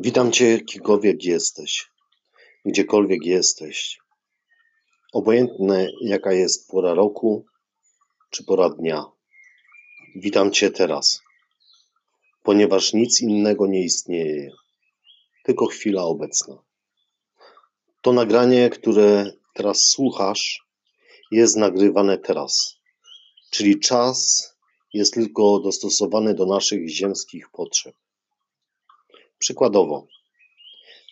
Witam Cię, kimkolwiek jesteś, gdziekolwiek jesteś. Obojętne, jaka jest pora roku czy pora dnia. Witam Cię teraz, ponieważ nic innego nie istnieje, tylko chwila obecna. To nagranie, które teraz słuchasz, jest nagrywane teraz, czyli czas jest tylko dostosowany do naszych ziemskich potrzeb. Przykładowo,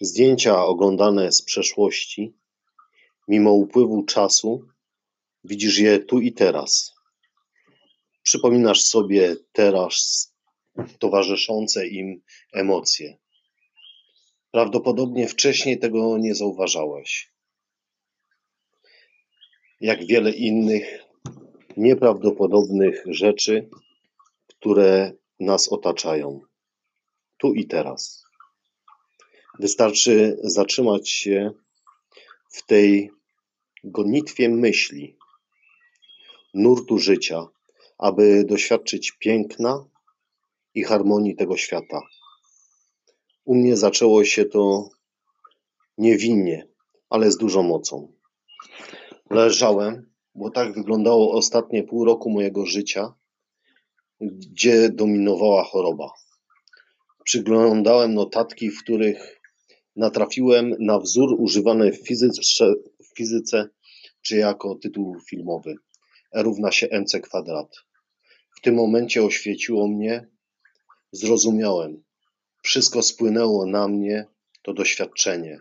zdjęcia oglądane z przeszłości, mimo upływu czasu, widzisz je tu i teraz. Przypominasz sobie teraz towarzyszące im emocje. Prawdopodobnie wcześniej tego nie zauważałeś. Jak wiele innych nieprawdopodobnych rzeczy, które nas otaczają tu i teraz. Wystarczy zatrzymać się w tej gonitwie myśli, nurtu życia, aby doświadczyć piękna i harmonii tego świata. U mnie zaczęło się to niewinnie, ale z dużą mocą. Leżałem, bo tak wyglądało ostatnie pół roku mojego życia, gdzie dominowała choroba przyglądałem notatki, w których natrafiłem na wzór używany w fizyce, w fizyce czy jako tytuł filmowy. E równa się mc kwadrat. W tym momencie oświeciło mnie, zrozumiałem. Wszystko spłynęło na mnie, to doświadczenie.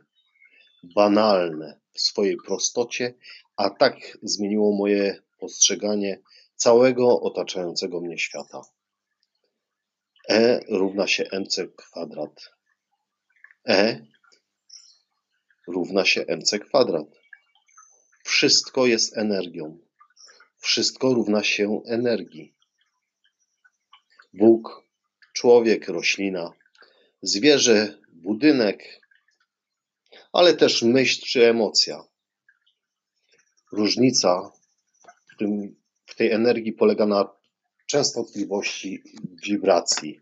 Banalne w swojej prostocie, a tak zmieniło moje postrzeganie całego otaczającego mnie świata. E równa się mc kwadrat. E równa się mc kwadrat. Wszystko jest energią. Wszystko równa się energii. Bóg, człowiek, roślina, zwierzę, budynek, ale też myśl czy emocja. Różnica w, tym, w tej energii polega na częstotliwości wibracji.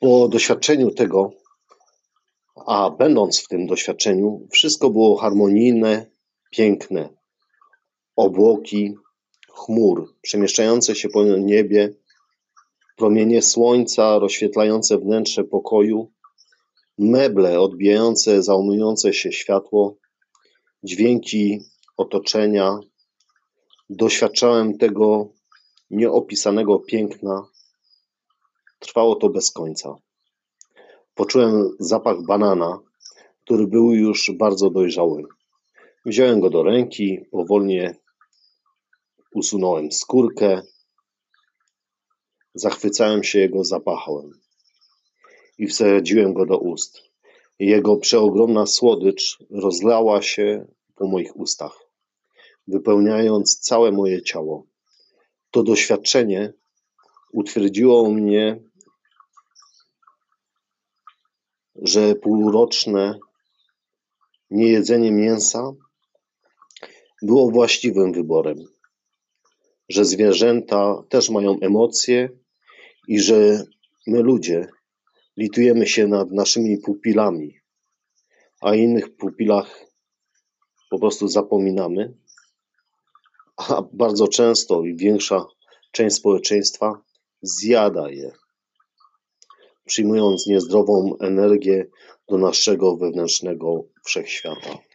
Po doświadczeniu tego, a będąc w tym doświadczeniu, wszystko było harmonijne, piękne. Obłoki, chmur przemieszczające się po niebie, promienie słońca rozświetlające wnętrze pokoju, meble odbijające załmujące się światło, dźwięki otoczenia. Doświadczałem tego nieopisanego piękna. Trwało to bez końca. Poczułem zapach banana, który był już bardzo dojrzały. Wziąłem go do ręki, powolnie usunąłem skórkę, zachwycałem się jego zapachem i wsadziłem go do ust. Jego przeogromna słodycz rozlała się po moich ustach, wypełniając całe moje ciało. To doświadczenie utwierdziło mnie, że półroczne niejedzenie mięsa było właściwym wyborem, że zwierzęta też mają emocje i że my ludzie litujemy się nad naszymi pupilami, a innych pupilach po prostu zapominamy a bardzo często i większa część społeczeństwa zjada je, przyjmując niezdrową energię do naszego wewnętrznego wszechświata.